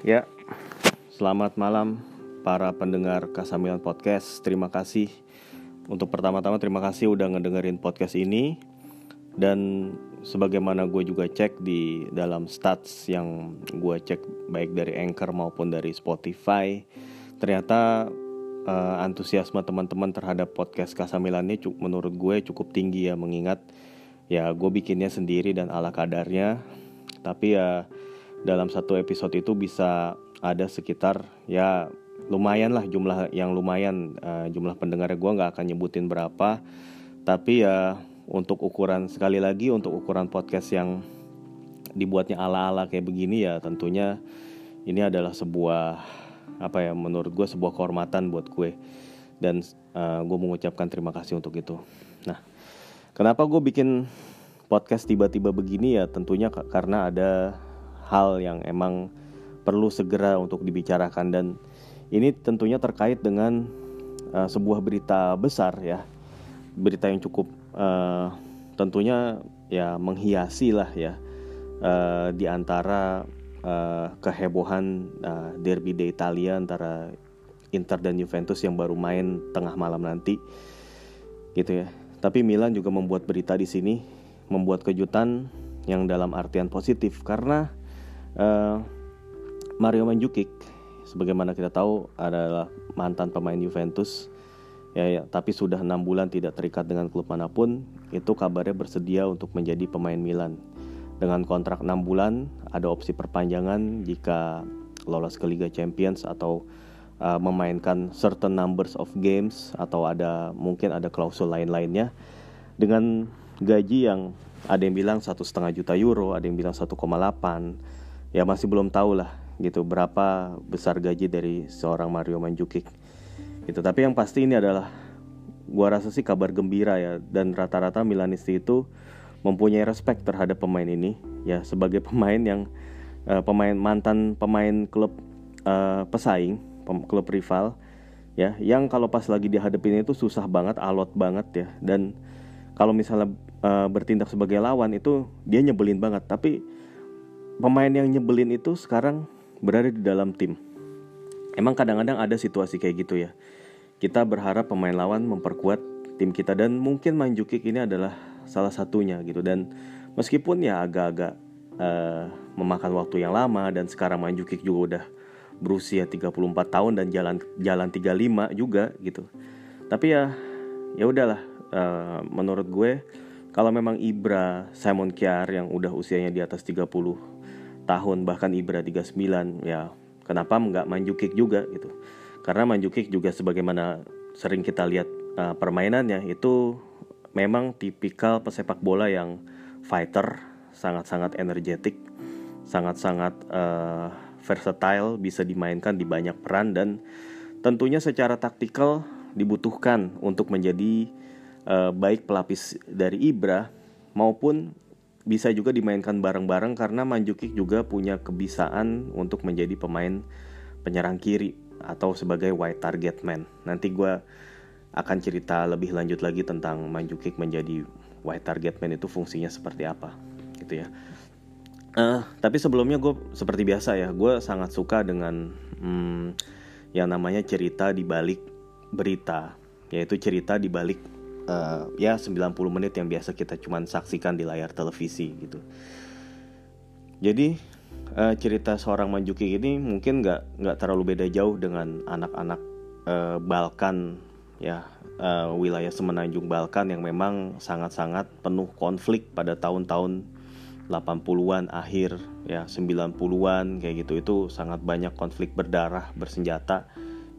Ya, selamat malam para pendengar Kasamilan Podcast. Terima kasih. Untuk pertama-tama terima kasih udah ngedengerin podcast ini. Dan sebagaimana gue juga cek di dalam stats yang gue cek baik dari Anchor maupun dari Spotify, ternyata uh, antusiasme teman-teman terhadap podcast Kasamilan ini menurut gue cukup tinggi ya mengingat ya gue bikinnya sendiri dan ala kadarnya, tapi ya dalam satu episode itu bisa ada sekitar ya lumayan lah jumlah yang lumayan uh, jumlah pendengarnya. Gue nggak akan nyebutin berapa. Tapi ya untuk ukuran sekali lagi untuk ukuran podcast yang dibuatnya ala-ala kayak begini ya tentunya ini adalah sebuah apa ya menurut gue sebuah kehormatan buat gue. Dan uh, gue mengucapkan terima kasih untuk itu. Nah kenapa gue bikin podcast tiba-tiba begini? Ya tentunya karena ada hal yang emang perlu segera untuk dibicarakan. Dan ini tentunya terkait dengan uh, sebuah berita besar ya. Berita yang cukup uh, tentunya ya menghiasi lah ya uh, di antara uh, kehebohan uh, derby de Italia antara Inter dan Juventus yang baru main tengah malam nanti gitu ya. Tapi Milan juga membuat berita di sini membuat kejutan yang dalam artian positif. Karena Uh, Mario Mandzukic sebagaimana kita tahu adalah mantan pemain Juventus. Ya, ya tapi sudah enam bulan tidak terikat dengan klub mana pun itu kabarnya bersedia untuk menjadi pemain Milan. Dengan kontrak enam bulan ada opsi perpanjangan jika lolos ke Liga Champions atau uh, memainkan certain numbers of games atau ada mungkin ada klausul lain-lainnya. Dengan gaji yang ada yang bilang satu setengah juta euro ada yang bilang 1,8 ya masih belum tahu lah gitu berapa besar gaji dari seorang Mario Mandzukic gitu. Tapi yang pasti ini adalah gua rasa sih kabar gembira ya. Dan rata-rata Milanisti itu mempunyai respect terhadap pemain ini. Ya sebagai pemain yang uh, pemain mantan pemain klub uh, pesaing pem, klub rival ya. Yang kalau pas lagi dihadapin itu susah banget alot banget ya. Dan kalau misalnya uh, bertindak sebagai lawan itu dia nyebelin banget. Tapi pemain yang nyebelin itu sekarang berada di dalam tim. Emang kadang-kadang ada situasi kayak gitu ya. Kita berharap pemain lawan memperkuat tim kita dan mungkin Manjukik ini adalah salah satunya gitu dan meskipun ya agak-agak uh, memakan waktu yang lama dan sekarang Manjukik juga udah berusia 34 tahun dan jalan jalan 35 juga gitu. Tapi ya ya udahlah uh, menurut gue kalau memang Ibra, Simon Kiar yang udah usianya di atas 30 tahun bahkan Ibra 39 ya kenapa nggak Manjukik juga gitu. Karena Manjukik juga sebagaimana sering kita lihat uh, permainannya itu memang tipikal pesepak bola yang fighter sangat-sangat energetik sangat-sangat uh, versatile bisa dimainkan di banyak peran dan tentunya secara taktikal dibutuhkan untuk menjadi uh, baik pelapis dari Ibra maupun bisa juga dimainkan bareng-bareng karena Manjukic juga punya kebisaan untuk menjadi pemain penyerang kiri atau sebagai wide target man. Nanti gue akan cerita lebih lanjut lagi tentang Manjukic menjadi wide target man itu fungsinya seperti apa, gitu ya. Uh, tapi sebelumnya gue seperti biasa ya, gue sangat suka dengan hmm, yang namanya cerita di balik berita, yaitu cerita di balik uh, ya 90 menit yang biasa kita cuman saksikan di layar televisi gitu. Jadi uh, cerita seorang Manjuki ini mungkin nggak nggak terlalu beda jauh dengan anak-anak uh, Balkan ya uh, wilayah semenanjung Balkan yang memang sangat-sangat penuh konflik pada tahun-tahun 80-an akhir ya 90-an kayak gitu itu sangat banyak konflik berdarah bersenjata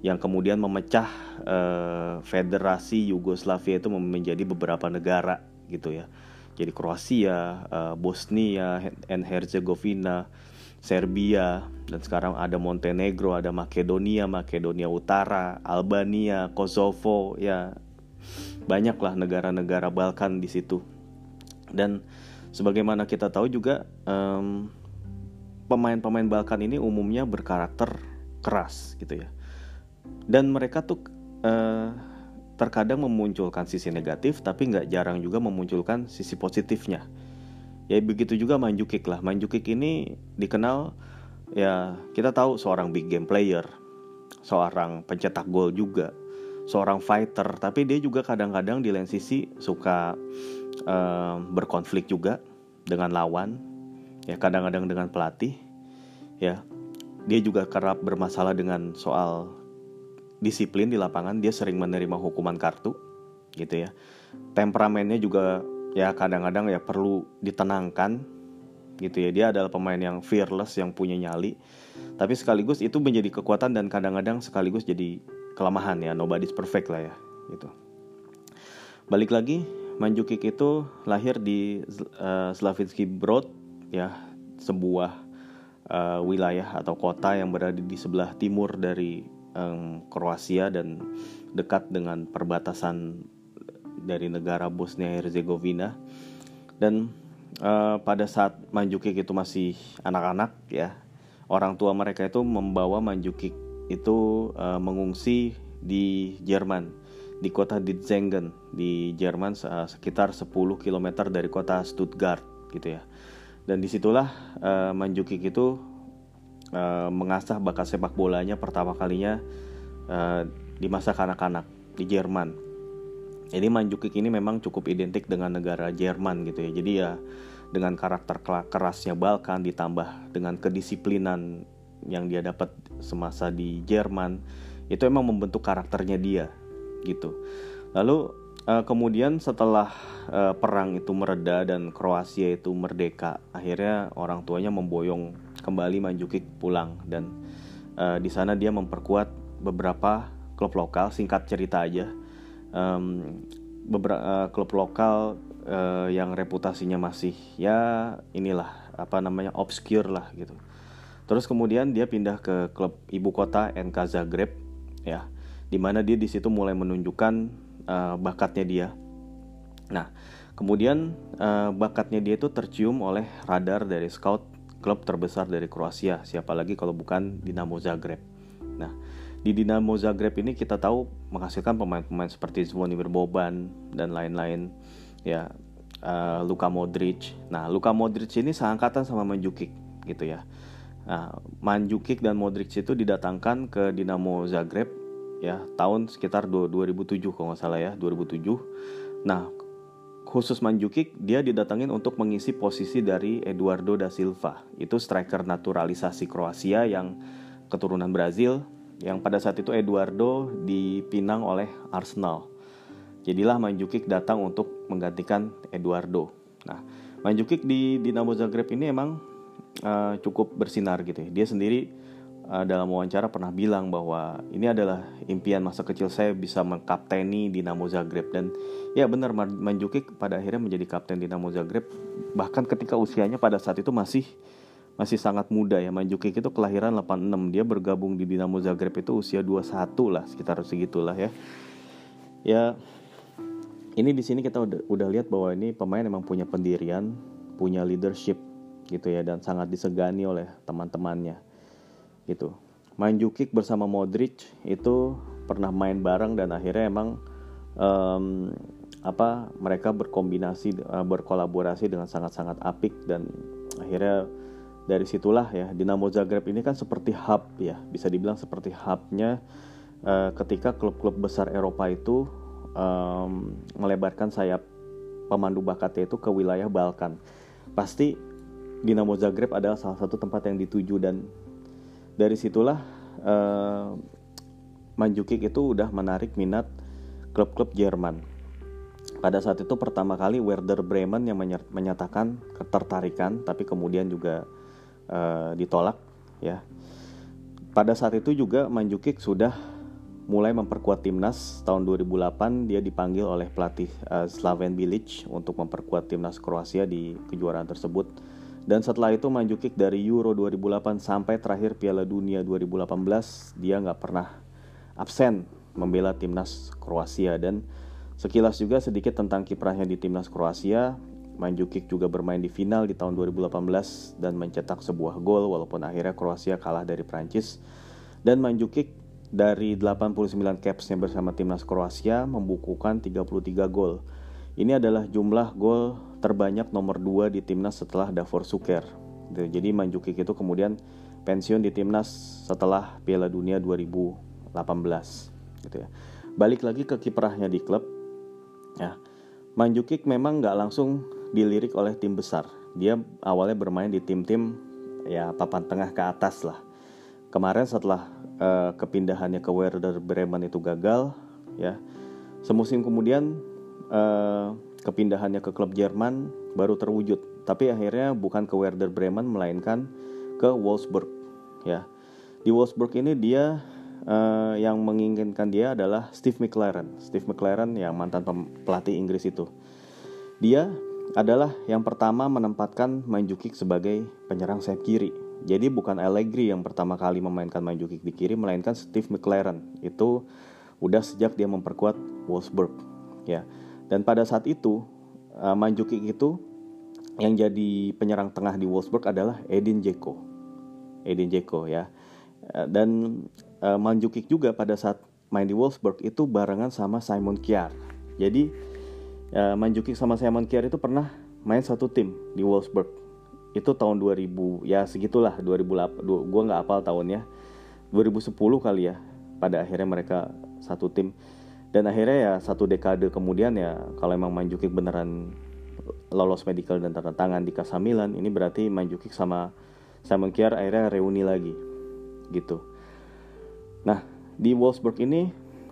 yang kemudian memecah eh, federasi Yugoslavia itu menjadi beberapa negara gitu ya. Jadi Kroasia, eh, Bosnia and Herzegovina, Serbia dan sekarang ada Montenegro, ada Makedonia, Makedonia Utara, Albania, Kosovo ya banyaklah negara-negara Balkan di situ. Dan sebagaimana kita tahu juga pemain-pemain Balkan ini umumnya berkarakter keras gitu ya dan mereka tuh uh, terkadang memunculkan sisi negatif tapi nggak jarang juga memunculkan sisi positifnya. Ya begitu juga Manjukik lah. Manjukik ini dikenal ya kita tahu seorang big game player, seorang pencetak gol juga, seorang fighter, tapi dia juga kadang-kadang di lain sisi suka uh, berkonflik juga dengan lawan, ya kadang-kadang dengan pelatih, ya. Dia juga kerap bermasalah dengan soal disiplin di lapangan, dia sering menerima hukuman kartu, gitu ya. Temperamennya juga ya kadang-kadang ya perlu ditenangkan gitu ya. Dia adalah pemain yang fearless yang punya nyali. Tapi sekaligus itu menjadi kekuatan dan kadang-kadang sekaligus jadi kelemahan ya. Nobody's perfect lah ya gitu. Balik lagi Manjukik itu lahir di uh, Slavinsky Brod ya sebuah uh, wilayah atau kota yang berada di sebelah timur dari um, Kroasia dan dekat dengan perbatasan dari negara Bosnia Herzegovina. Dan uh, pada saat Manjukik itu masih anak-anak ya orang tua mereka itu membawa Manjukik itu uh, mengungsi di Jerman di kota Ditzengen di Jerman uh, sekitar 10 km dari kota Stuttgart gitu ya. Dan di situlah uh, Manjukik itu uh, mengasah bakat sepak bolanya pertama kalinya uh, di masa kanak-kanak di Jerman jadi Manjukik ini memang cukup identik dengan negara Jerman gitu ya jadi ya dengan karakter kerasnya Balkan ditambah dengan kedisiplinan yang dia dapat semasa di Jerman itu emang membentuk karakternya dia gitu. Lalu uh, kemudian setelah uh, perang itu mereda dan Kroasia itu merdeka, akhirnya orang tuanya memboyong kembali Manjukik pulang dan uh, di sana dia memperkuat beberapa klub lokal. Singkat cerita aja, um, beberapa uh, klub lokal uh, yang reputasinya masih ya inilah apa namanya obscure lah gitu. Terus kemudian dia pindah ke klub ibu kota NK Zagreb ya, di mana dia di situ mulai menunjukkan uh, bakatnya dia. Nah, kemudian uh, bakatnya dia itu tercium oleh radar dari scout klub terbesar dari Kroasia, siapa lagi kalau bukan Dinamo Zagreb. Nah, di Dinamo Zagreb ini kita tahu menghasilkan pemain-pemain seperti Zvonimir Boban dan lain-lain ya uh, Luka Modric. Nah, Luka Modric ini seangkatan sama Manjukic gitu ya. Nah, Manjukic dan Modric itu didatangkan ke Dinamo Zagreb ya tahun sekitar 2007 kalau nggak salah ya 2007. Nah, khusus Manjukic dia didatangin untuk mengisi posisi dari Eduardo da Silva. Itu striker naturalisasi Kroasia yang keturunan Brazil yang pada saat itu Eduardo dipinang oleh Arsenal. Jadilah Manjukic datang untuk menggantikan Eduardo. Nah, Manjukic di Dinamo Zagreb ini emang uh, cukup bersinar gitu ya. Dia sendiri uh, dalam wawancara pernah bilang bahwa ini adalah impian masa kecil saya bisa mengkapteni Dinamo Zagreb. Dan ya benar Manjukic pada akhirnya menjadi kapten Dinamo Zagreb. Bahkan ketika usianya pada saat itu masih masih sangat muda ya. Manjukic itu kelahiran 86 dia bergabung di Dinamo Zagreb itu usia 21 lah sekitar segitulah ya. Ya ini di sini kita udah, udah lihat bahwa ini pemain memang punya pendirian, punya leadership gitu ya dan sangat disegani oleh teman-temannya. Gitu. Manjukic bersama Modric itu pernah main bareng dan akhirnya emang um, apa mereka berkombinasi uh, berkolaborasi dengan sangat-sangat apik dan akhirnya dari situlah ya Dinamo Zagreb ini kan seperti hub ya bisa dibilang seperti hubnya uh, ketika klub-klub besar Eropa itu um, melebarkan sayap pemandu bakatnya itu ke wilayah Balkan. Pasti Dinamo Zagreb adalah salah satu tempat yang dituju dan dari situlah uh, Manjukic itu udah menarik minat klub-klub Jerman. Pada saat itu pertama kali Werder Bremen yang menyatakan ketertarikan, tapi kemudian juga uh, ditolak, ya. Pada saat itu juga Manjukic sudah mulai memperkuat timnas tahun 2008 dia dipanggil oleh pelatih uh, Slaven Bilic untuk memperkuat timnas Kroasia di kejuaraan tersebut dan setelah itu Manjukic dari Euro 2008 sampai terakhir Piala Dunia 2018 dia nggak pernah absen membela timnas Kroasia dan sekilas juga sedikit tentang kiprahnya di timnas Kroasia Manjukic juga bermain di final di tahun 2018 dan mencetak sebuah gol walaupun akhirnya Kroasia kalah dari Prancis dan Manjukic dari 89 capsnya bersama timnas Kroasia membukukan 33 gol. Ini adalah jumlah gol terbanyak nomor 2 di timnas setelah Davor Suker. Jadi Manjukic itu kemudian pensiun di timnas setelah Piala Dunia 2018 gitu ya. Balik lagi ke kiprahnya di klub ya. Manjukic memang nggak langsung dilirik oleh tim besar. Dia awalnya bermain di tim-tim ya papan tengah ke atas lah. Kemarin setelah uh, kepindahannya ke Werder Bremen itu gagal ya. Semusim kemudian uh, kepindahannya ke klub Jerman baru terwujud. Tapi akhirnya bukan ke Werder Bremen melainkan ke Wolfsburg ya. Di Wolfsburg ini dia uh, yang menginginkan dia adalah Steve McLaren. Steve McLaren yang mantan pelatih Inggris itu. Dia adalah yang pertama menempatkan Manjukic sebagai penyerang sayap kiri. Jadi bukan Allegri yang pertama kali memainkan Manjukic di kiri, melainkan Steve McLaren. Itu udah sejak dia memperkuat Wolfsburg, ya. Dan pada saat itu uh, Manjukic itu yang jadi penyerang tengah di Wolfsburg adalah Edin Dzeko. Edin Dzeko ya. Eh, dan uh, Mandzukic juga pada saat main di Wolfsburg itu barengan sama Simon Kjaer. Jadi uh, Mandzukic sama Simon Kjaer itu pernah main satu tim di Wolfsburg. Itu tahun 2000 ya segitulah 2008 gue nggak hafal tahunnya 2010 kali ya pada akhirnya mereka satu tim dan akhirnya ya satu dekade kemudian ya kalau emang Mandzukic beneran lolos medical dan tanda tangan di Casamilan ini berarti Mandzukic sama Simon Kjaer akhirnya reuni lagi gitu. Nah di Wolfsburg ini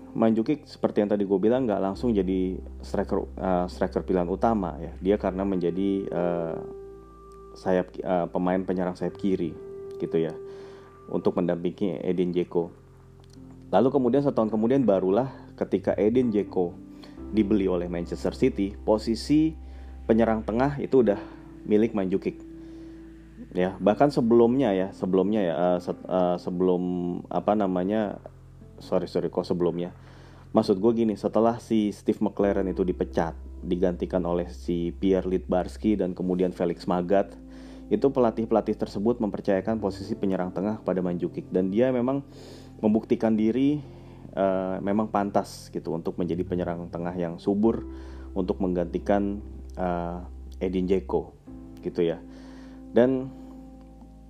Manjukic seperti yang tadi gue bilang nggak langsung jadi striker uh, striker pilihan utama ya. Dia karena menjadi uh, sayap uh, pemain penyerang sayap kiri gitu ya. Untuk mendampingi Edin Dzeko. Lalu kemudian setahun kemudian barulah ketika Edin Dzeko dibeli oleh Manchester City posisi penyerang tengah itu udah milik Manjukic ya bahkan sebelumnya ya sebelumnya ya uh, se uh, sebelum apa namanya sorry sorry kok sebelumnya? Maksud gue gini setelah si Steve McLaren itu dipecat digantikan oleh si Pierre Litbarski dan kemudian Felix Magath itu pelatih-pelatih tersebut mempercayakan posisi penyerang tengah kepada Manjukic dan dia memang membuktikan diri uh, memang pantas gitu untuk menjadi penyerang tengah yang subur untuk menggantikan uh, Edin Dzeko gitu ya dan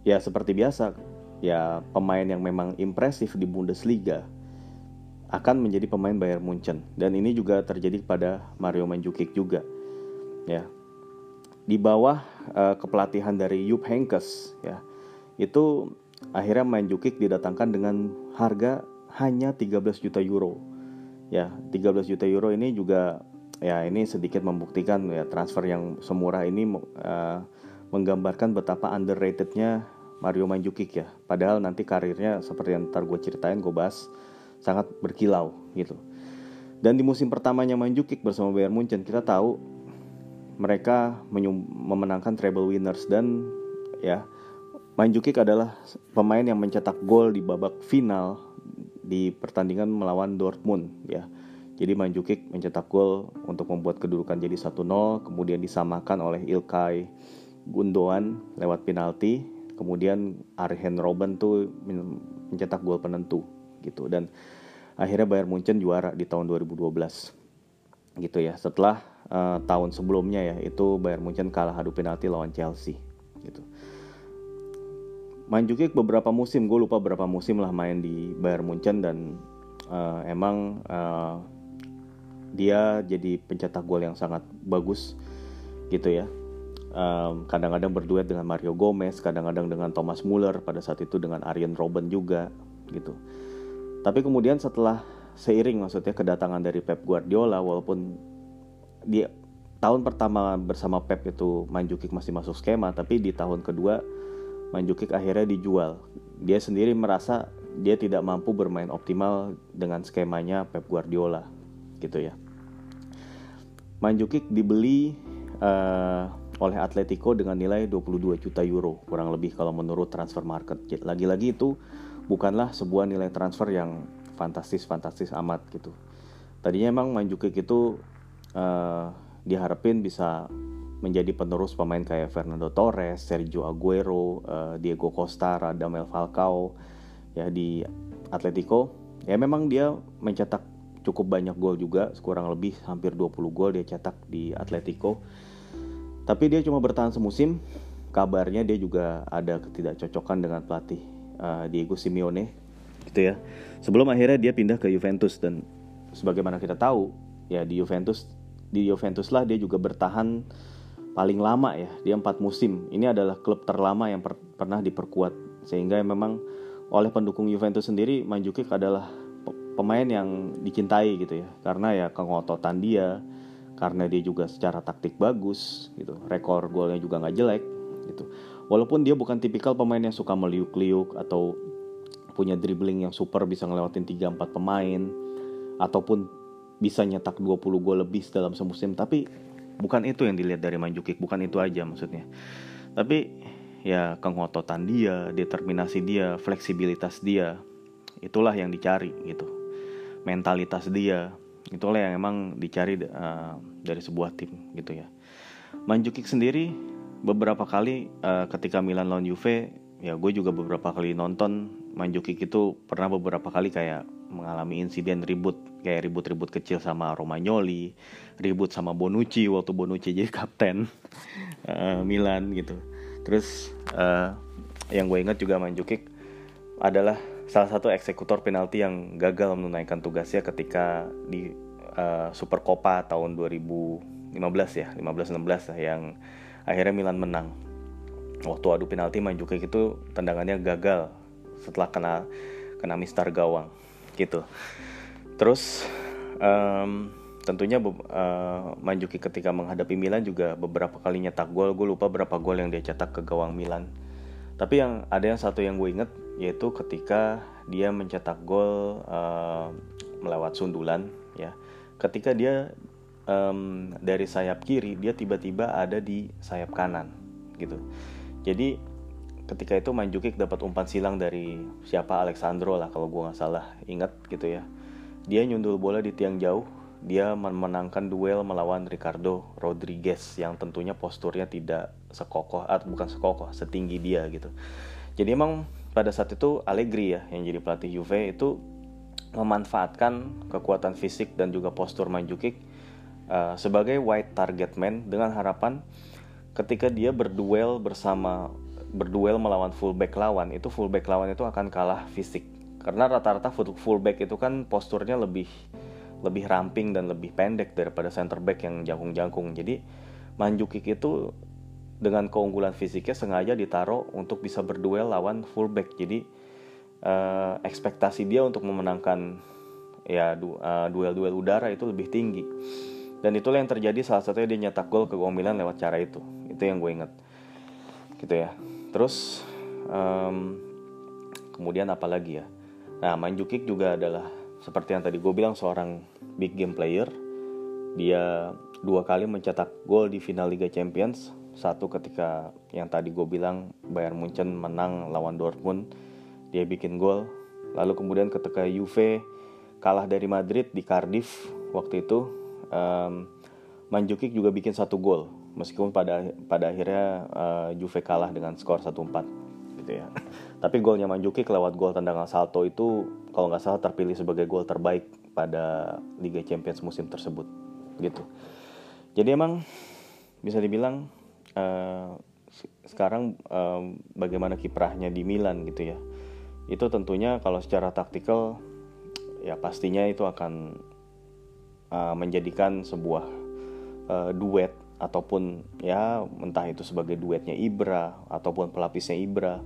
ya seperti biasa, ya pemain yang memang impresif di Bundesliga akan menjadi pemain Bayern Munchen dan ini juga terjadi pada Mario Mandzukic juga. Ya. Di bawah uh, kepelatihan dari Jupp Heynckes ya. Itu akhirnya Mandzukic didatangkan dengan harga hanya 13 juta euro. Ya, 13 juta euro ini juga ya ini sedikit membuktikan ya transfer yang semurah ini uh, menggambarkan betapa underratednya Mario Mandzukic ya. Padahal nanti karirnya seperti yang ntar gue ceritain gue bahas sangat berkilau gitu. Dan di musim pertamanya Mandzukic bersama Bayern Munchen kita tahu mereka memenangkan treble winners dan ya Mandzukic adalah pemain yang mencetak gol di babak final di pertandingan melawan Dortmund ya. Jadi Mandzukic mencetak gol untuk membuat kedudukan jadi 1-0 kemudian disamakan oleh Ilkay Gundogan lewat penalti kemudian Arjen Robben tuh mencetak gol penentu gitu. Dan akhirnya Bayern Munchen juara di tahun 2012 gitu ya. Setelah uh, tahun sebelumnya ya itu Bayern Munchen kalah adu penalti lawan Chelsea gitu main juga beberapa musim gue lupa berapa musim lah main di Bayern Munchen dan uh, emang uh, dia jadi pencetak gol yang sangat bagus gitu ya kadang kadang-kadang berduet dengan Mario Gomez, kadang-kadang dengan Thomas Muller, pada saat itu dengan Arjen Robben juga gitu. Tapi kemudian setelah seiring maksudnya kedatangan dari Pep Guardiola walaupun di tahun pertama bersama Pep itu Manjukic masih masuk skema, tapi di tahun kedua Manjukic akhirnya dijual. Dia sendiri merasa dia tidak mampu bermain optimal dengan skemanya Pep Guardiola gitu ya. Manjukic dibeli uh, oleh Atletico dengan nilai 22 juta euro kurang lebih kalau menurut transfer market. Lagi-lagi itu bukanlah sebuah nilai transfer yang fantastis-fantastis amat gitu. Tadinya emang Manjukic itu uh, diharapin bisa menjadi penerus pemain kayak Fernando Torres, Sergio Aguero, uh, Diego Costa, Radamel Falcao ya di Atletico. Ya memang dia mencetak cukup banyak gol juga, kurang lebih hampir 20 gol dia cetak di Atletico tapi dia cuma bertahan semusim kabarnya dia juga ada ketidakcocokan dengan pelatih uh, Diego Simeone gitu ya. Sebelum akhirnya dia pindah ke Juventus dan sebagaimana kita tahu ya di Juventus di Juventus lah dia juga bertahan paling lama ya dia empat musim. Ini adalah klub terlama yang per pernah diperkuat. Sehingga memang oleh pendukung Juventus sendiri Manjukic adalah pemain yang dicintai gitu ya. Karena ya kengototan dia karena dia juga secara taktik bagus gitu. Rekor golnya juga nggak jelek gitu. Walaupun dia bukan tipikal pemain yang suka meliuk-liuk atau punya dribbling yang super bisa ngelewatin 3-4 pemain ataupun bisa nyetak 20 gol lebih dalam semusim. Tapi bukan itu yang dilihat dari Manjukic bukan itu aja maksudnya. Tapi ya kengototan dia determinasi dia fleksibilitas dia itulah yang dicari gitu. Mentalitas dia itulah yang emang dicari uh, dari sebuah tim gitu ya. Manjukic sendiri beberapa kali uh, ketika Milan lawan Juve ya gue juga beberapa kali nonton Manjukic itu pernah beberapa kali kayak mengalami insiden ribut kayak ribut-ribut kecil sama Romagnoli, ribut sama Bonucci waktu Bonucci jadi kapten uh, Milan gitu. Terus uh, yang gue ingat juga Manjukic adalah salah satu eksekutor penalti yang gagal menunaikan tugasnya ketika di uh, Super Copa tahun 2015 ya, 15-16 yang akhirnya Milan menang. Waktu adu penalti Manjukic itu tendangannya gagal setelah kena kena mistar gawang gitu. Terus um, tentunya uh, Manjuki ketika menghadapi Milan juga beberapa kali nyetak gol. Gue lupa berapa gol yang dia cetak ke gawang Milan. Tapi yang ada yang satu yang gue inget yaitu ketika dia mencetak gol uh, melewat sundulan ya. Ketika dia um, dari sayap kiri dia tiba-tiba ada di sayap kanan gitu. Jadi ketika itu Manjukic dapat umpan silang dari siapa? Alexandro lah kalau gue nggak salah. Ingat gitu ya. Dia nyundul bola di tiang jauh. Dia memenangkan duel melawan Ricardo Rodriguez yang tentunya posturnya tidak sekokoh atau bukan sekokoh setinggi dia gitu. Jadi emang pada saat itu Allegri ya yang jadi pelatih Juve itu memanfaatkan kekuatan fisik dan juga postur Manjukic uh, sebagai wide target man dengan harapan ketika dia berduel bersama berduel melawan fullback lawan itu fullback lawan itu akan kalah fisik. Karena rata-rata fullback itu kan posturnya lebih lebih ramping dan lebih pendek daripada center back yang jangkung-jangkung. Jadi Manjukic itu dengan keunggulan fisiknya sengaja ditaruh untuk bisa berduel lawan fullback. Jadi uh, ekspektasi dia untuk memenangkan ya uh, duel-duel udara itu lebih tinggi. Dan itulah yang terjadi salah satunya dia nyetak gol ke Milan lewat cara itu. Itu yang gue inget gitu ya terus um, kemudian apa lagi ya? Nah Manjukic juga adalah seperti yang tadi gue bilang seorang big game player. Dia dua kali mencetak gol di final Liga Champions. Satu ketika yang tadi gue bilang Bayern Munchen menang lawan Dortmund dia bikin gol. Lalu kemudian ketika Juve kalah dari Madrid di Cardiff waktu itu um, Manjukic juga bikin satu gol meskipun pada pada akhirnya uh, Juve kalah dengan skor 1-4 gitu ya. Tapi golnya Manjukic lewat gol tendangan salto itu kalau nggak salah terpilih sebagai gol terbaik pada Liga Champions musim tersebut gitu. Jadi emang bisa dibilang uh, sekarang uh, bagaimana kiprahnya di Milan gitu ya. Itu tentunya kalau secara taktikal ya pastinya itu akan uh, menjadikan sebuah uh, duet ataupun ya entah itu sebagai duetnya Ibra ataupun pelapisnya Ibra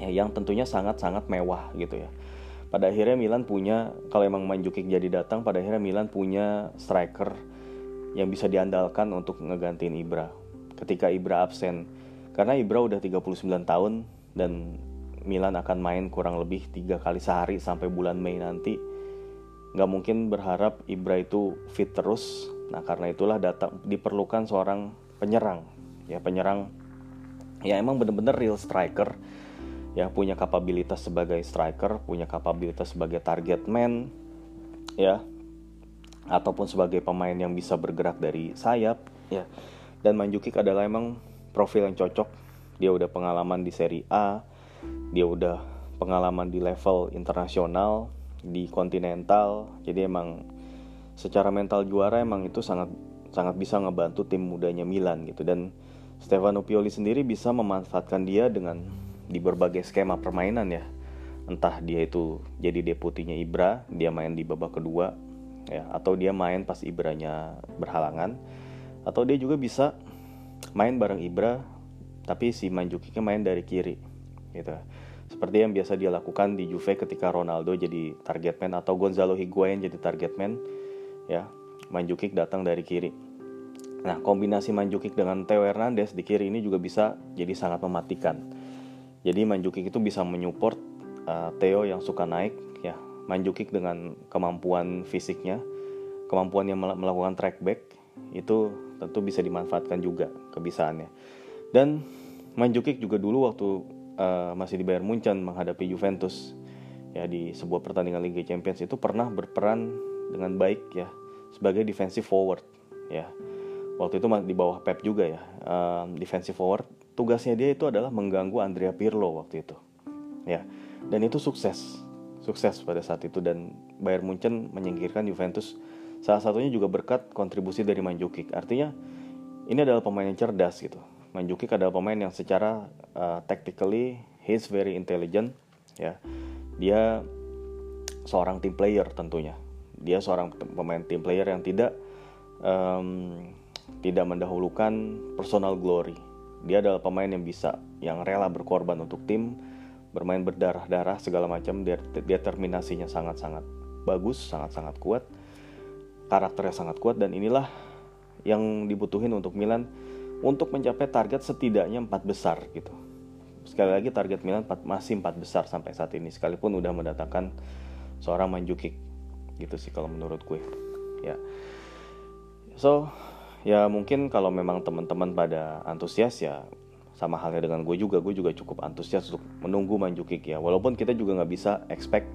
ya yang tentunya sangat-sangat mewah gitu ya. Pada akhirnya Milan punya kalau emang Manjukic jadi datang pada akhirnya Milan punya striker yang bisa diandalkan untuk ngegantiin Ibra ketika Ibra absen. Karena Ibra udah 39 tahun dan Milan akan main kurang lebih tiga kali sehari sampai bulan Mei nanti. Nggak mungkin berharap Ibra itu fit terus Nah, karena itulah datang diperlukan seorang penyerang. Ya, penyerang ya emang bener-bener real striker ya punya kapabilitas sebagai striker, punya kapabilitas sebagai target man ya ataupun sebagai pemain yang bisa bergerak dari sayap ya. Dan Manjukic adalah emang profil yang cocok. Dia udah pengalaman di Serie A, dia udah pengalaman di level internasional, di kontinental. Jadi emang secara mental juara emang itu sangat sangat bisa ngebantu tim mudanya Milan gitu. Dan Stefano Pioli sendiri bisa memanfaatkan dia dengan di berbagai skema permainan ya. Entah dia itu jadi deputinya Ibra dia main di babak kedua ya atau dia main pas Ibranya berhalangan atau dia juga bisa main bareng Ibra tapi si Manjukiknya main dari kiri gitu. Seperti yang biasa dia lakukan di Juve ketika Ronaldo jadi target man atau Gonzalo Higuain jadi target man ya. Manjukik datang dari kiri. Nah kombinasi Manjukik dengan Theo Hernandez di kiri ini juga bisa jadi sangat mematikan. Jadi Manjukik itu bisa menyupport uh, Theo yang suka naik ya. Manjukik dengan kemampuan fisiknya kemampuan yang melakukan track back itu tentu bisa dimanfaatkan juga kebisaannya. Dan Manjukik juga dulu waktu uh, masih di Bayern Munchen menghadapi Juventus ya di sebuah pertandingan Liga Champions itu pernah berperan dengan baik ya sebagai defensive forward ya. Waktu itu di bawah Pep juga ya. Uh, defensive forward tugasnya dia itu adalah mengganggu Andrea Pirlo waktu itu ya. Dan itu sukses sukses pada saat itu. Dan Bayern Munchen menyingkirkan Juventus salah satunya juga berkat kontribusi dari Manjukic artinya ini adalah pemain yang cerdas gitu. Manjukic adalah pemain yang secara uh, tactically he's very intelligent ya. Dia seorang team player tentunya dia seorang pemain team player yang tidak um, tidak mendahulukan personal glory. Dia adalah pemain yang bisa yang rela berkorban untuk tim bermain berdarah-darah segala macam. Determinasinya sangat-sangat bagus sangat-sangat kuat karakternya sangat kuat dan inilah yang dibutuhin untuk Milan untuk mencapai target setidaknya empat besar gitu. Sekali lagi target Milan 4, masih empat besar sampai saat ini sekalipun udah mendatangkan seorang Manjukic gitu sih kalau menurut gue ya. So ya mungkin kalau memang teman-teman pada antusias ya sama halnya dengan gue juga gue juga cukup antusias untuk menunggu Manjukik ya. Walaupun kita juga nggak bisa expect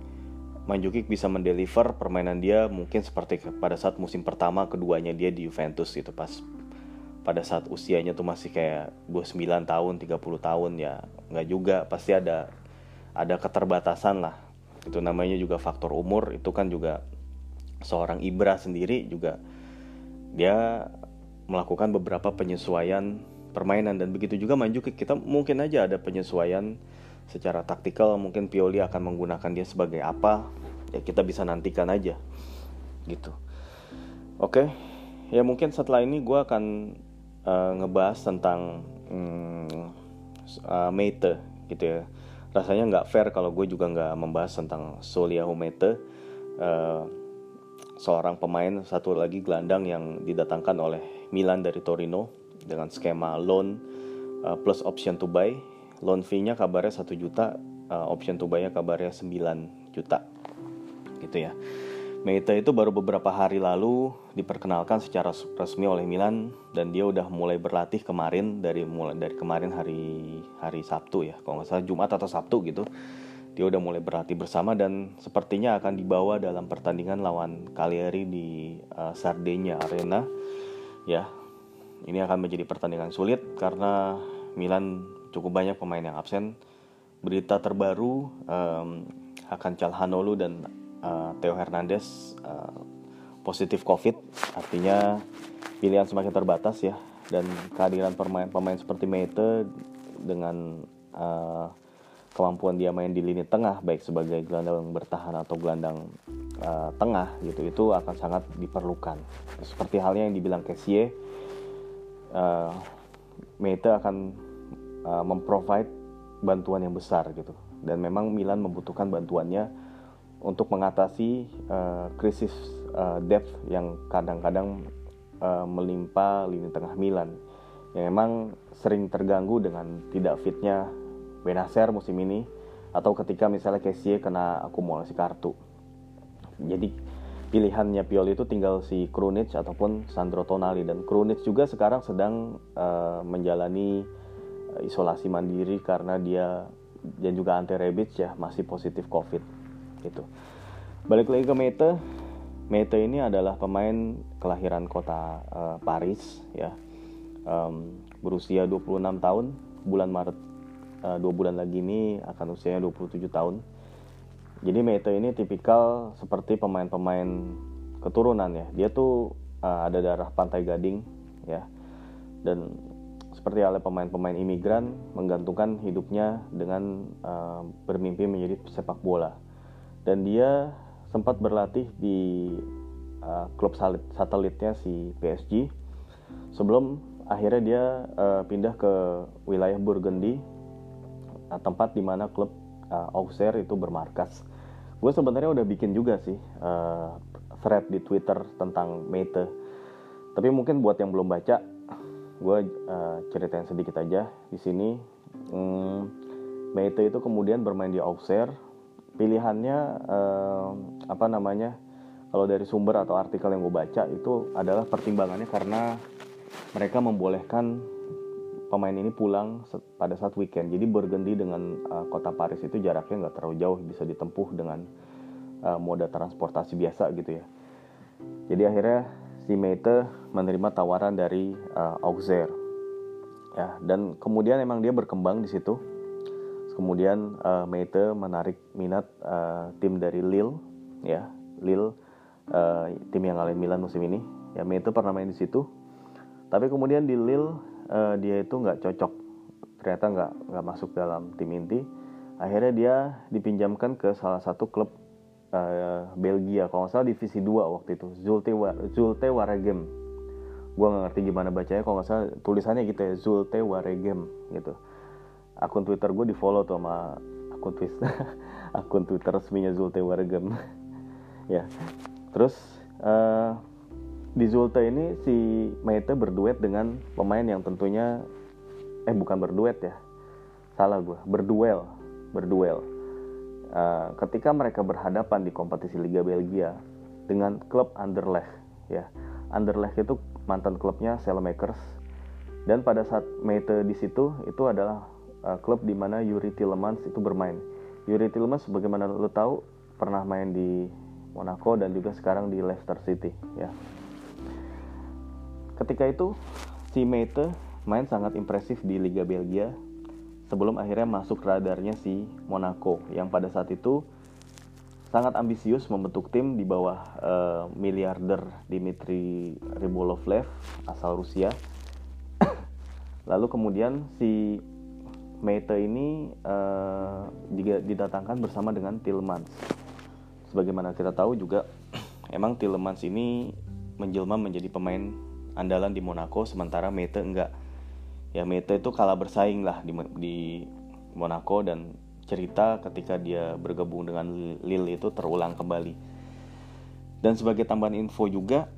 Manjukik bisa mendeliver permainan dia mungkin seperti pada saat musim pertama keduanya dia di Juventus gitu. Pas pada saat usianya tuh masih kayak 29 tahun 30 tahun ya nggak juga. Pasti ada ada keterbatasan lah. Itu namanya juga faktor umur itu kan juga seorang Ibra sendiri juga dia melakukan beberapa penyesuaian permainan. Dan begitu juga Manjukic kita mungkin aja ada penyesuaian secara taktikal. Mungkin Pioli akan menggunakan dia sebagai apa ya kita bisa nantikan aja gitu. Oke ya mungkin setelah ini gue akan uh, ngebahas tentang um, uh, Mete gitu ya. Rasanya nggak fair kalau gue juga nggak membahas tentang Solia Humete uh, seorang pemain satu lagi gelandang yang didatangkan oleh Milan dari Torino dengan skema loan uh, plus option to buy. Loan fee-nya kabarnya 1 juta, uh, option to buy-nya kabarnya 9 juta. Gitu ya. Meita itu baru beberapa hari lalu diperkenalkan secara resmi oleh Milan dan dia udah mulai berlatih kemarin dari mulai dari kemarin hari hari Sabtu ya kalau nggak salah Jumat atau Sabtu gitu dia udah mulai berlatih bersama dan sepertinya akan dibawa dalam pertandingan lawan Cagliari di uh, Sardinia Arena ya ini akan menjadi pertandingan sulit karena Milan cukup banyak pemain yang absen. Berita terbaru um, akan Calhanoglu dan uh, Theo Hernandez uh, positif COVID, artinya pilihan semakin terbatas ya. Dan kehadiran pemain-pemain seperti Mete dengan uh, kemampuan dia main di lini tengah baik sebagai gelandang bertahan atau gelandang uh, tengah gitu itu akan sangat diperlukan. Seperti halnya yang dibilang Kessie uh, Meta akan uh, memprovide bantuan yang besar gitu. Dan memang Milan membutuhkan bantuannya untuk mengatasi uh, krisis uh, depth yang kadang-kadang uh, melimpa lini tengah Milan. Yang memang sering terganggu dengan tidak fitnya Benacer musim ini atau ketika misalnya Kessie kena akumulasi kartu. Jadi pilihannya Pioli itu tinggal si Krunic ataupun Sandro Tonali. Dan Krunic juga sekarang sedang uh, menjalani uh, isolasi mandiri karena dia dan juga Ante Rebic ya masih positif COVID. Gitu. Balik lagi ke Mete, Mete ini adalah pemain kelahiran kota uh, Paris ya, um, berusia 26 tahun, bulan Maret uh, dua bulan lagi ini akan usianya 27 tahun jadi Meito ini tipikal seperti pemain-pemain keturunan ya. Dia tuh uh, ada darah Pantai Gading ya. Dan seperti halnya pemain-pemain imigran menggantungkan hidupnya dengan uh, bermimpi menjadi sepak bola. Dan dia sempat berlatih di uh, klub satelitnya si PSG sebelum akhirnya dia uh, pindah ke wilayah Burgundy tempat di mana klub uh, Auxerre itu bermarkas. Gue sebenarnya udah bikin juga sih uh, thread di Twitter tentang Mete. Tapi mungkin buat yang belum baca, gue uh, ceritain sedikit aja di sini. Hmm, Mete itu kemudian bermain di Auxerre. Pilihannya uh, apa namanya? Kalau dari sumber atau artikel yang gue baca itu adalah pertimbangannya karena mereka membolehkan pemain ini pulang pada saat weekend. Jadi berganti dengan uh, kota Paris itu jaraknya nggak terlalu jauh, bisa ditempuh dengan uh, moda transportasi biasa gitu ya. Jadi akhirnya si Meite menerima tawaran dari uh, Auxerre. Ya, dan kemudian emang dia berkembang di situ. Kemudian uh, Meite menarik minat uh, tim dari Lille, ya, Lille uh, tim yang ngalahin Milan musim ini. Ya Meite pernah main di situ. Tapi kemudian di Lille uh, dia itu nggak cocok, ternyata nggak nggak masuk dalam tim inti. Akhirnya dia dipinjamkan ke salah satu klub uh, Belgia. Kalau nggak salah divisi 2 waktu itu. Zulte Zulte Waregem. Gue nggak ngerti gimana bacanya. Kalau nggak salah tulisannya gitu ya Zulte Waregem gitu. Akun Twitter gue di follow tuh sama akun Twitter akun Twitter resminya Zulte Waregem. Ya. Terus uh, di Zulte ini si Maite berduet dengan pemain yang tentunya eh bukan berduet ya salah gue berduel berduel. Eh, ketika mereka berhadapan di kompetisi Liga Belgia dengan klub Anderlecht ya. Anderlecht itu mantan klubnya Saelmakers dan pada saat Mete di situ itu adalah uh, klub di mana Yuri Tillemans itu bermain. Yuri Tillemans sebagaimana lo tahu pernah main di Monaco dan juga sekarang di Leicester City ya ketika itu si Mete main sangat impresif di Liga Belgia sebelum akhirnya masuk radarnya si Monaco yang pada saat itu sangat ambisius membentuk tim di bawah uh, miliarder Dmitry Ribolovlev asal Rusia. Lalu kemudian si Mete ini uh, didatangkan bersama dengan Tillmans. Sebagaimana kita tahu juga emang Tillmans ini menjelma menjadi pemain andalan di Monaco sementara Mete enggak ya Mete itu kalah bersaing lah di, di Monaco dan cerita ketika dia bergabung dengan Lille itu terulang kembali. Dan sebagai tambahan info juga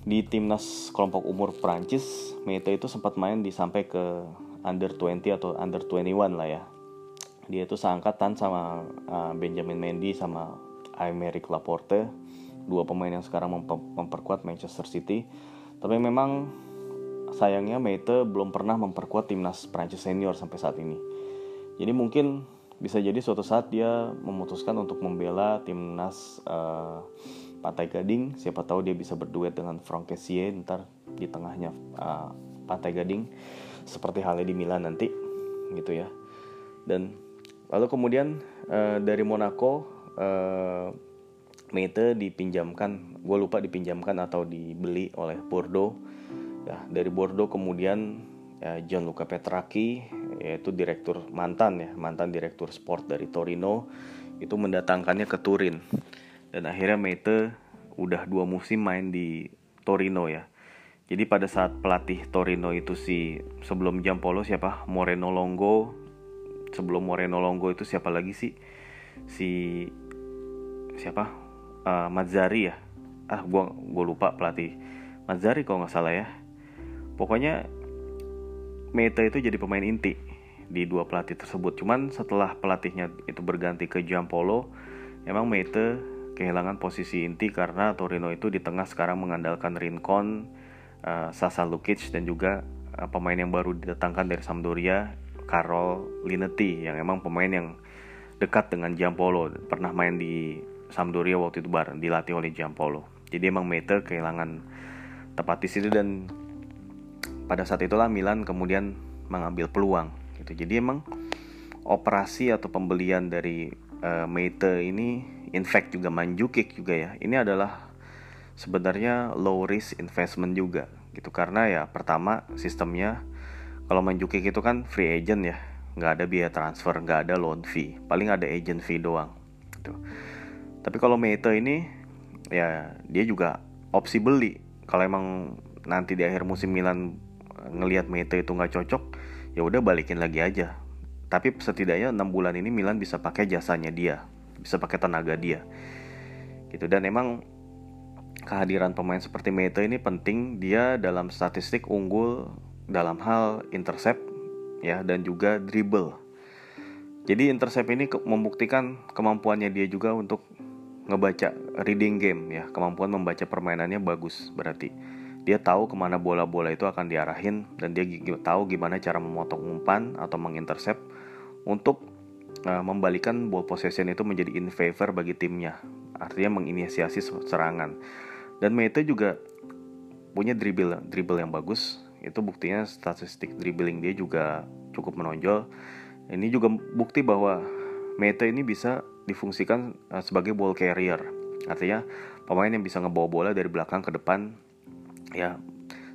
di timnas kelompok umur Prancis, Mete itu sempat main di sampai ke under 20 atau under 21 lah ya. Dia itu seangkatan sama uh, Benjamin Mendy sama Aymeric Laporte, dua pemain yang sekarang memper memperkuat Manchester City. Tapi memang sayangnya Meite belum pernah memperkuat timnas Prancis senior sampai saat ini. Jadi mungkin bisa jadi suatu saat dia memutuskan untuk membela timnas uh, Pantai Gading. Siapa tahu dia bisa berduet dengan Franck ntar di tengahnya uh, Pantai Gading seperti halnya di Milan nanti gitu ya. Dan lalu kemudian uh, dari Monaco uh, Meite dipinjamkan, gue lupa dipinjamkan atau dibeli oleh Bordeaux ya dari Bordeaux kemudian ya, Gianluca Petracchi yaitu direktur mantan ya mantan direktur sport dari Torino itu mendatangkannya ke Turin. Dan akhirnya Mete udah dua musim main di Torino ya. Jadi pada saat pelatih Torino itu si sebelum Jampolo siapa? Moreno Longo. Sebelum Moreno Longo itu siapa lagi sih? Si siapa uh, Mazzari ya. Ah gua gua lupa pelatih Mazzari kalau nggak salah ya. Pokoknya Meta itu jadi pemain inti di dua pelatih tersebut. Cuman setelah pelatihnya itu berganti ke Giampolo, emang Meta kehilangan posisi inti karena Torino itu di tengah sekarang mengandalkan Rincon, uh, Sasa Lukic dan juga uh, pemain yang baru didatangkan dari Sampdoria, Carol Linetti yang emang pemain yang dekat dengan Giampolo, pernah main di Sampdoria waktu itu bareng dilatih oleh Giampolo. Jadi emang Meta kehilangan tepat di situ dan pada saat itulah Milan kemudian mengambil peluang gitu. Jadi emang operasi atau pembelian dari uh, ini in fact juga Manjukic juga ya. Ini adalah sebenarnya low risk investment juga gitu karena ya pertama sistemnya kalau Manjukic itu kan free agent ya nggak ada biaya transfer nggak ada loan fee paling ada agent fee doang gitu. Tapi kalau Mete ini ya dia juga opsi beli. Kalau emang nanti di akhir musim Milan ngelihat Mete itu nggak cocok ya udah balikin lagi aja. Tapi setidaknya enam bulan ini Milan bisa pakai jasanya dia bisa pakai tenaga dia. Gitu. Dan emang kehadiran pemain seperti Mete ini penting. Dia dalam statistik unggul dalam hal intercept ya dan juga dribble. Jadi intercept ini membuktikan kemampuannya dia juga untuk ngebaca reading game ya, kemampuan membaca permainannya bagus berarti. Dia tahu ke mana bola-bola itu akan diarahin dan dia tahu gimana cara memotong umpan atau mengintercept untuk uh, membalikan ball possession itu menjadi in favor bagi timnya. Artinya menginisiasi serangan. Dan Mete juga punya dribble dribble yang bagus itu buktinya statistik dribbling dia juga cukup menonjol ini juga bukti bahwa Mete ini bisa difungsikan uh, sebagai ball carrier. Artinya pemain yang bisa ngebawa bola dari belakang ke depan ya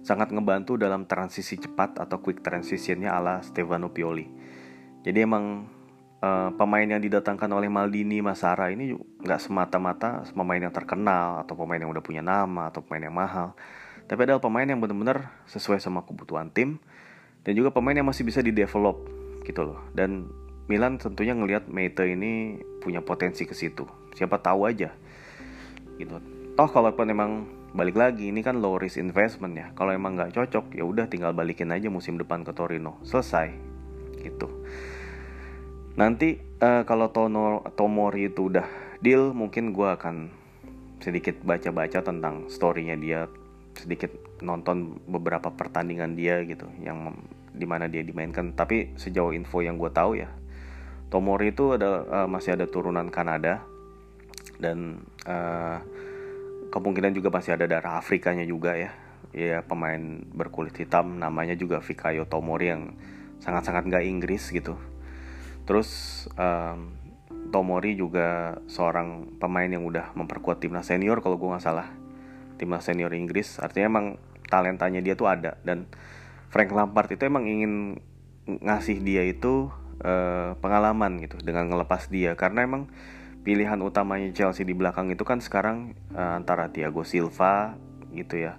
sangat ngebantu dalam transisi cepat atau quick transitionnya ala Stefano Pioli. Jadi emang uh, pemain yang didatangkan oleh Maldini Masara ini nggak semata-mata pemain yang terkenal atau pemain yang udah punya nama atau pemain yang mahal. Tapi adalah pemain yang benar-benar sesuai sama kebutuhan tim dan juga pemain yang masih bisa di develop gitu loh. Dan Milan tentunya ngelihat Mete ini punya potensi ke situ. Siapa tahu aja. Gitu. Toh kalaupun emang balik lagi ini kan low risk investment ya. Kalau emang nggak cocok ya udah tinggal balikin aja musim depan ke Torino. Selesai. Gitu. Nanti uh, kalau Tono Tomori itu udah deal mungkin gue akan sedikit baca-baca tentang storynya dia. Sedikit nonton beberapa pertandingan dia gitu yang di mana dia dimainkan. Tapi sejauh info yang gue tahu ya Tomori itu ada uh, masih ada turunan Kanada dan uh, kemungkinan juga masih ada darah Afrikanya juga ya. Ya pemain berkulit hitam namanya juga Fikayo Tomori yang sangat-sangat gak Inggris gitu. Terus um, Tomori juga seorang pemain yang udah memperkuat timnas senior kalau gue nggak salah. Timnas senior Inggris artinya emang talentanya dia tuh ada dan Frank Lampard itu emang ingin ngasih dia itu uh, pengalaman gitu dengan ngelepas dia. Karena emang pilihan utamanya Chelsea di belakang itu kan sekarang uh, antara Thiago Silva gitu ya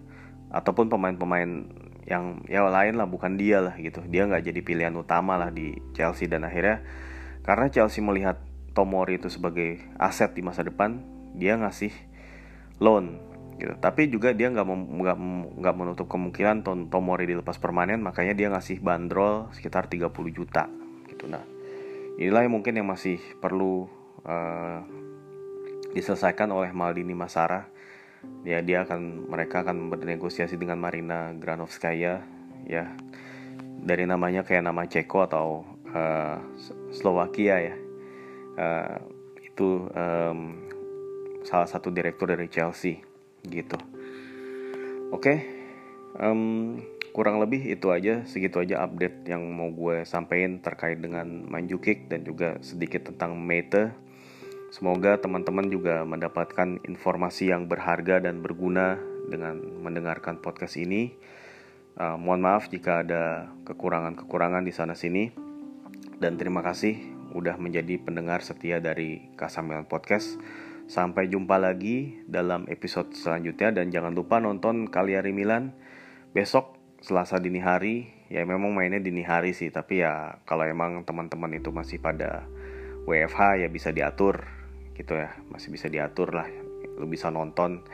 ataupun pemain-pemain yang ya lain lah bukan dia lah gitu. Dia nggak jadi pilihan utama lah di Chelsea dan akhirnya karena Chelsea melihat Tomori itu sebagai aset di masa depan dia ngasih loan gitu. Tapi juga dia nggak nggak nggak menutup kemungkinan Tom Tomori dilepas permanen, makanya dia ngasih bandrol sekitar 30 juta gitu. Nah, inilah yang mungkin yang masih perlu uh, diselesaikan oleh Maldini Masara. Ya dia akan mereka akan bernegosiasi dengan Marina Granovskaya ya dari namanya kayak nama Ceko atau uh, Slovakia ya. Uh, itu um, salah satu direktur dari Chelsea gitu oke okay. um, kurang lebih itu aja segitu aja update yang mau gue sampaikan terkait dengan Manjukic dan juga sedikit tentang Mete. Semoga teman-teman juga mendapatkan informasi yang berharga dan berguna dengan mendengarkan podcast ini. Uh, mohon maaf jika ada kekurangan-kekurangan di sana sini. Dan terima kasih udah menjadi pendengar setia dari Kasamilan Podcast. Sampai jumpa lagi dalam episode selanjutnya. Dan jangan lupa nonton Cagliari Milan. Besok Selasa dini hari. Ya memang mainnya dini hari sih, tapi ya kalau emang teman-teman itu masih pada WFH ya bisa diatur gitu ya, masih bisa diatur lah. Lu bisa nonton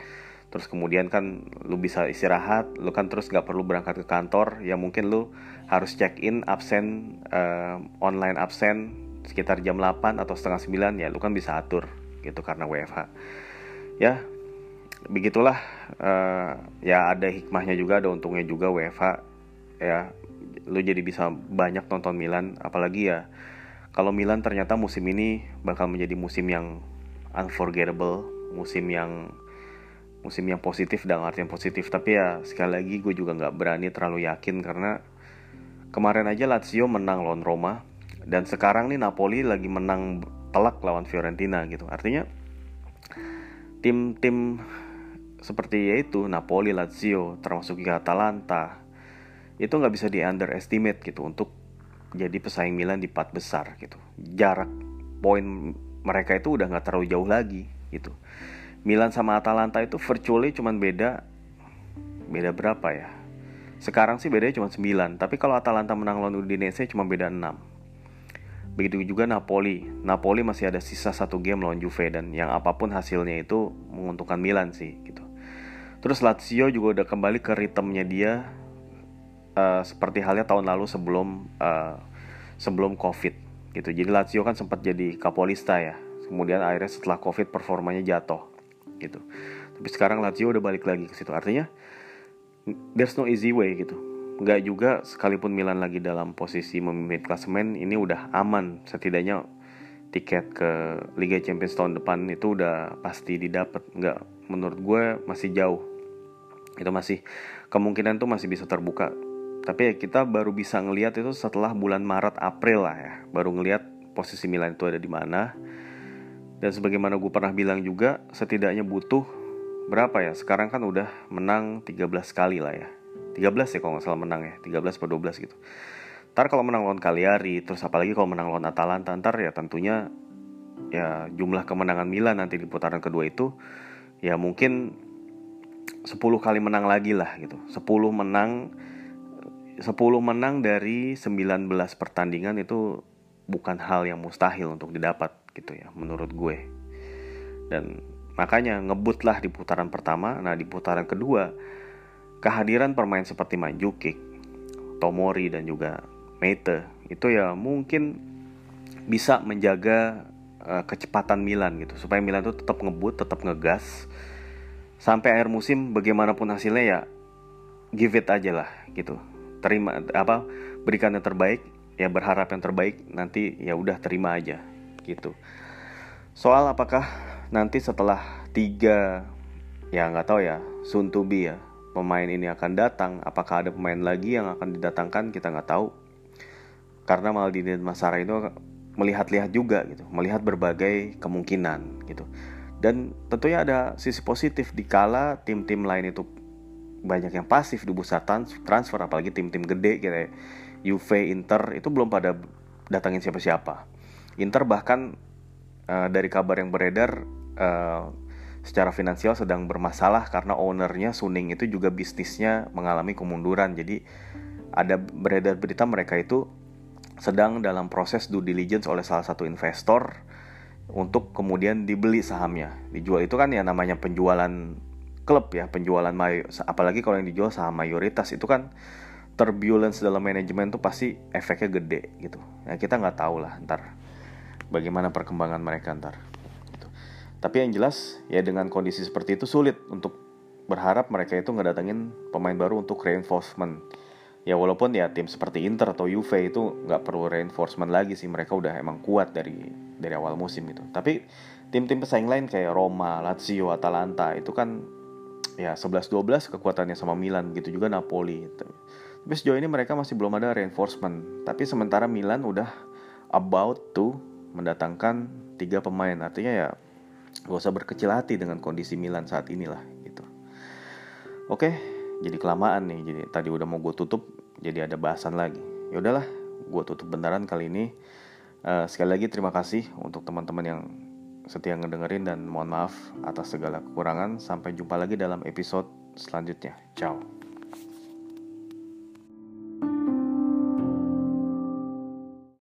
terus kemudian kan lu bisa istirahat lu kan terus gak perlu berangkat ke kantor ya mungkin lu harus check in absen uh, online absen sekitar jam 8 atau setengah 9 ya lu kan bisa atur gitu karena WFH ya begitulah uh, ya ada hikmahnya juga ada untungnya juga WFH ya. Lu jadi bisa banyak nonton Milan apalagi ya kalau Milan ternyata musim ini bakal menjadi musim yang unforgettable musim yang musim yang positif dan artian positif. Tapi ya sekali lagi gue juga nggak berani terlalu yakin karena kemarin aja Lazio menang lawan Roma dan sekarang nih Napoli lagi menang telak lawan Fiorentina gitu. Artinya tim-tim seperti yaitu Napoli, Lazio, termasuk juga Atalanta itu nggak bisa di underestimate gitu untuk jadi pesaing Milan di empat besar gitu jarak poin mereka itu udah nggak terlalu jauh lagi gitu Milan sama Atalanta itu virtually cuman beda beda berapa ya sekarang sih bedanya cuma 9 tapi kalau Atalanta menang lawan Udinese cuma beda 6 Begitu juga Napoli. Napoli masih ada sisa satu game lawan Juve dan yang apa pun hasilnya itu menguntungkan Milan sih gitu. Terus Lazio juga udah kembali ke ritmenya dia uh, seperti halnya tahun lalu sebelum uh, sebelum Covid gitu. Jadi Lazio kan sempat jadi kapolista ya. Kemudian akhirnya setelah Covid performanya jatuh gitu. Tapi sekarang Lazio udah balik lagi ke situ. Artinya there's no easy way gitu nggak juga sekalipun Milan lagi dalam posisi memimpin klasemen ini udah aman setidaknya tiket ke Liga Champions tahun depan itu udah pasti didapat nggak menurut gue masih jauh itu masih kemungkinan tuh masih bisa terbuka. Tapi ya kita baru bisa ngelihat itu setelah bulan Maret April lah ya. Baru ngelihat posisi Milan itu ada di mana. Dan sebagaimana gue pernah bilang juga setidaknya butuh berapa ya? Sekarang kan udah menang 13 kali lah ya. 13 ya kalau nggak salah menang ya. 13 atau 12 gitu. Ntar kalau menang lawan Cagliari terus apalagi kalau menang lawan Atalanta ntar ya tentunya ya jumlah kemenangan Milan nanti di putaran kedua itu ya mungkin 10 kali menang lagi lah gitu. 10 menang 10 menang dari 19 pertandingan itu bukan hal yang mustahil untuk didapat gitu ya menurut gue. Dan makanya ngebut lah di putaran pertama. Nah di putaran kedua kehadiran pemain seperti Manjukic, Tomori dan juga Meite itu ya mungkin bisa menjaga uh, kecepatan Milan gitu. Supaya Milan itu tetap ngebut, tetap ngegas sampai akhir musim bagaimanapun hasilnya ya give it aja lah gitu. Terima apa berikan yang terbaik, ya berharap yang terbaik nanti ya udah terima aja gitu. Soal apakah nanti setelah tiga ya nggak tahu ya soon to ya pemain ini akan datang, apakah ada pemain lagi yang akan didatangkan kita nggak tahu. Karena Maldini dan Masara itu melihat-lihat juga gitu, melihat berbagai kemungkinan gitu. Dan tentunya ada sisi positif di kala tim-tim lain itu banyak yang pasif di bursa transfer apalagi tim-tim gede kayak Juve, Inter itu belum pada datangin siapa-siapa. Inter bahkan uh, dari kabar yang beredar uh, secara finansial sedang bermasalah karena ownernya Suning itu juga bisnisnya mengalami kemunduran. Jadi ada beredar berita mereka itu sedang dalam proses due diligence oleh salah satu investor untuk kemudian dibeli sahamnya. Dijual itu kan ya namanya penjualan klub ya, penjualan mayo, apalagi kalau yang dijual saham mayoritas itu kan turbulence dalam manajemen tuh pasti efeknya gede gitu. Ya kita nggak tahu lah ntar bagaimana perkembangan mereka ntar. Tapi yang jelas ya dengan kondisi seperti itu sulit untuk berharap mereka itu nggak datengin pemain baru untuk reinforcement. Ya walaupun ya tim seperti Inter atau Juve itu nggak perlu reinforcement lagi sih mereka udah emang kuat dari dari awal musim itu. Tapi tim-tim pesaing lain kayak Roma, Lazio, Atalanta itu kan ya 11-12 kekuatannya sama Milan gitu juga Napoli. Tapi sejauh ini mereka masih belum ada reinforcement. Tapi sementara Milan udah about to mendatangkan tiga pemain. Artinya ya gak usah berkecil hati dengan kondisi Milan saat inilah gitu oke jadi kelamaan nih jadi tadi udah mau gue tutup jadi ada bahasan lagi. Ya udahlah gue tutup beneran kali ini. Uh, sekali lagi terima kasih untuk teman-teman yang setia ngedengerin dan mohon maaf atas segala kekurangan. Sampai jumpa lagi dalam episode selanjutnya. Ciao